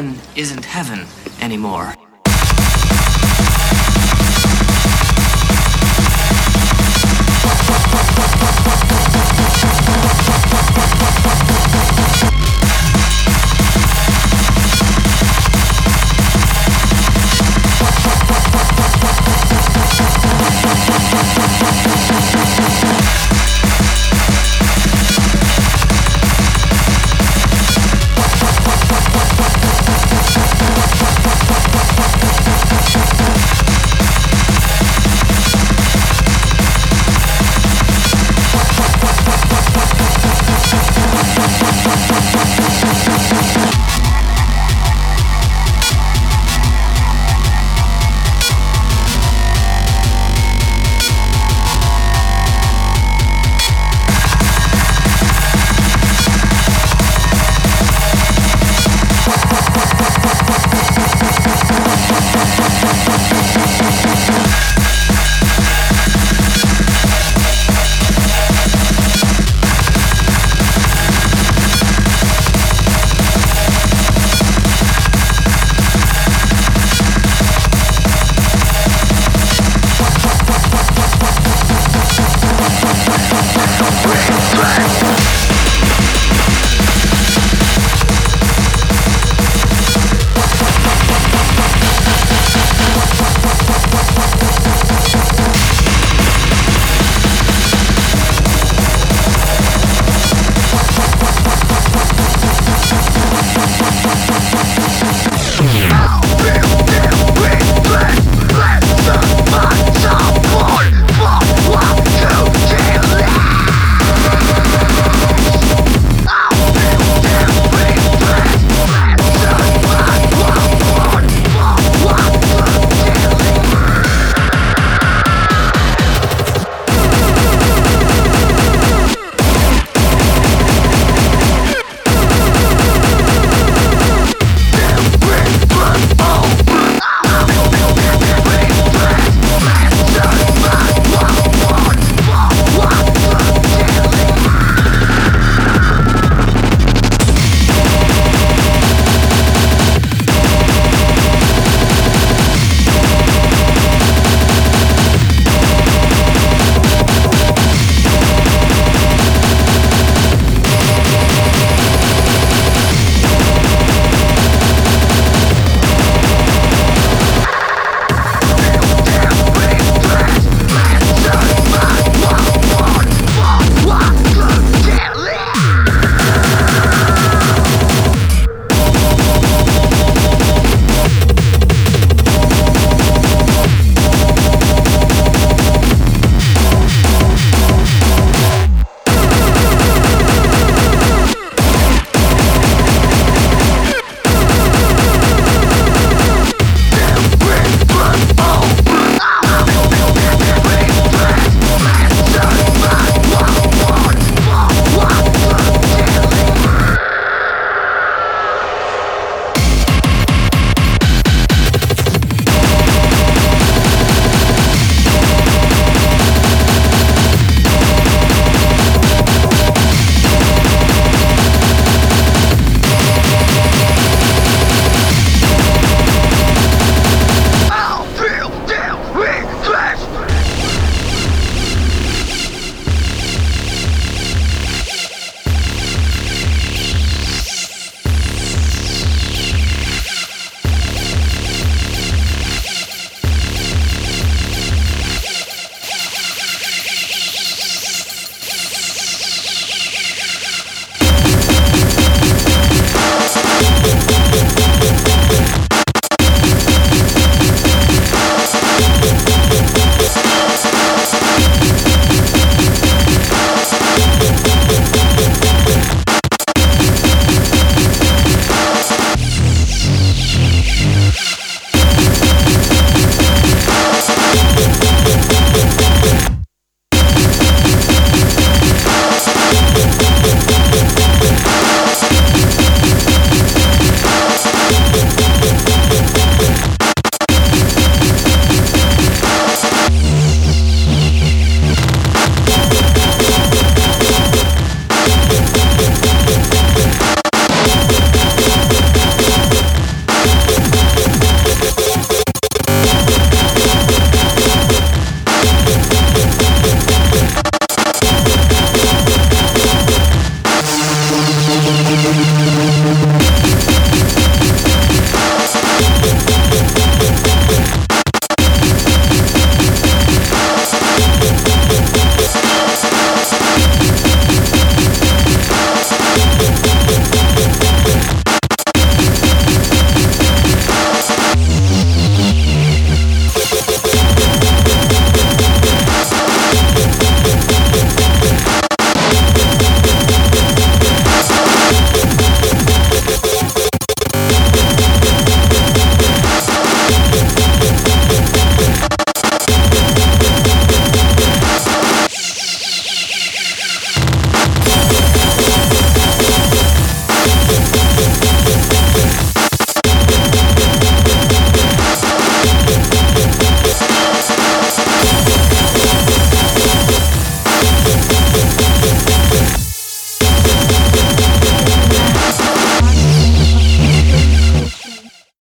heaven isn't heaven anymore.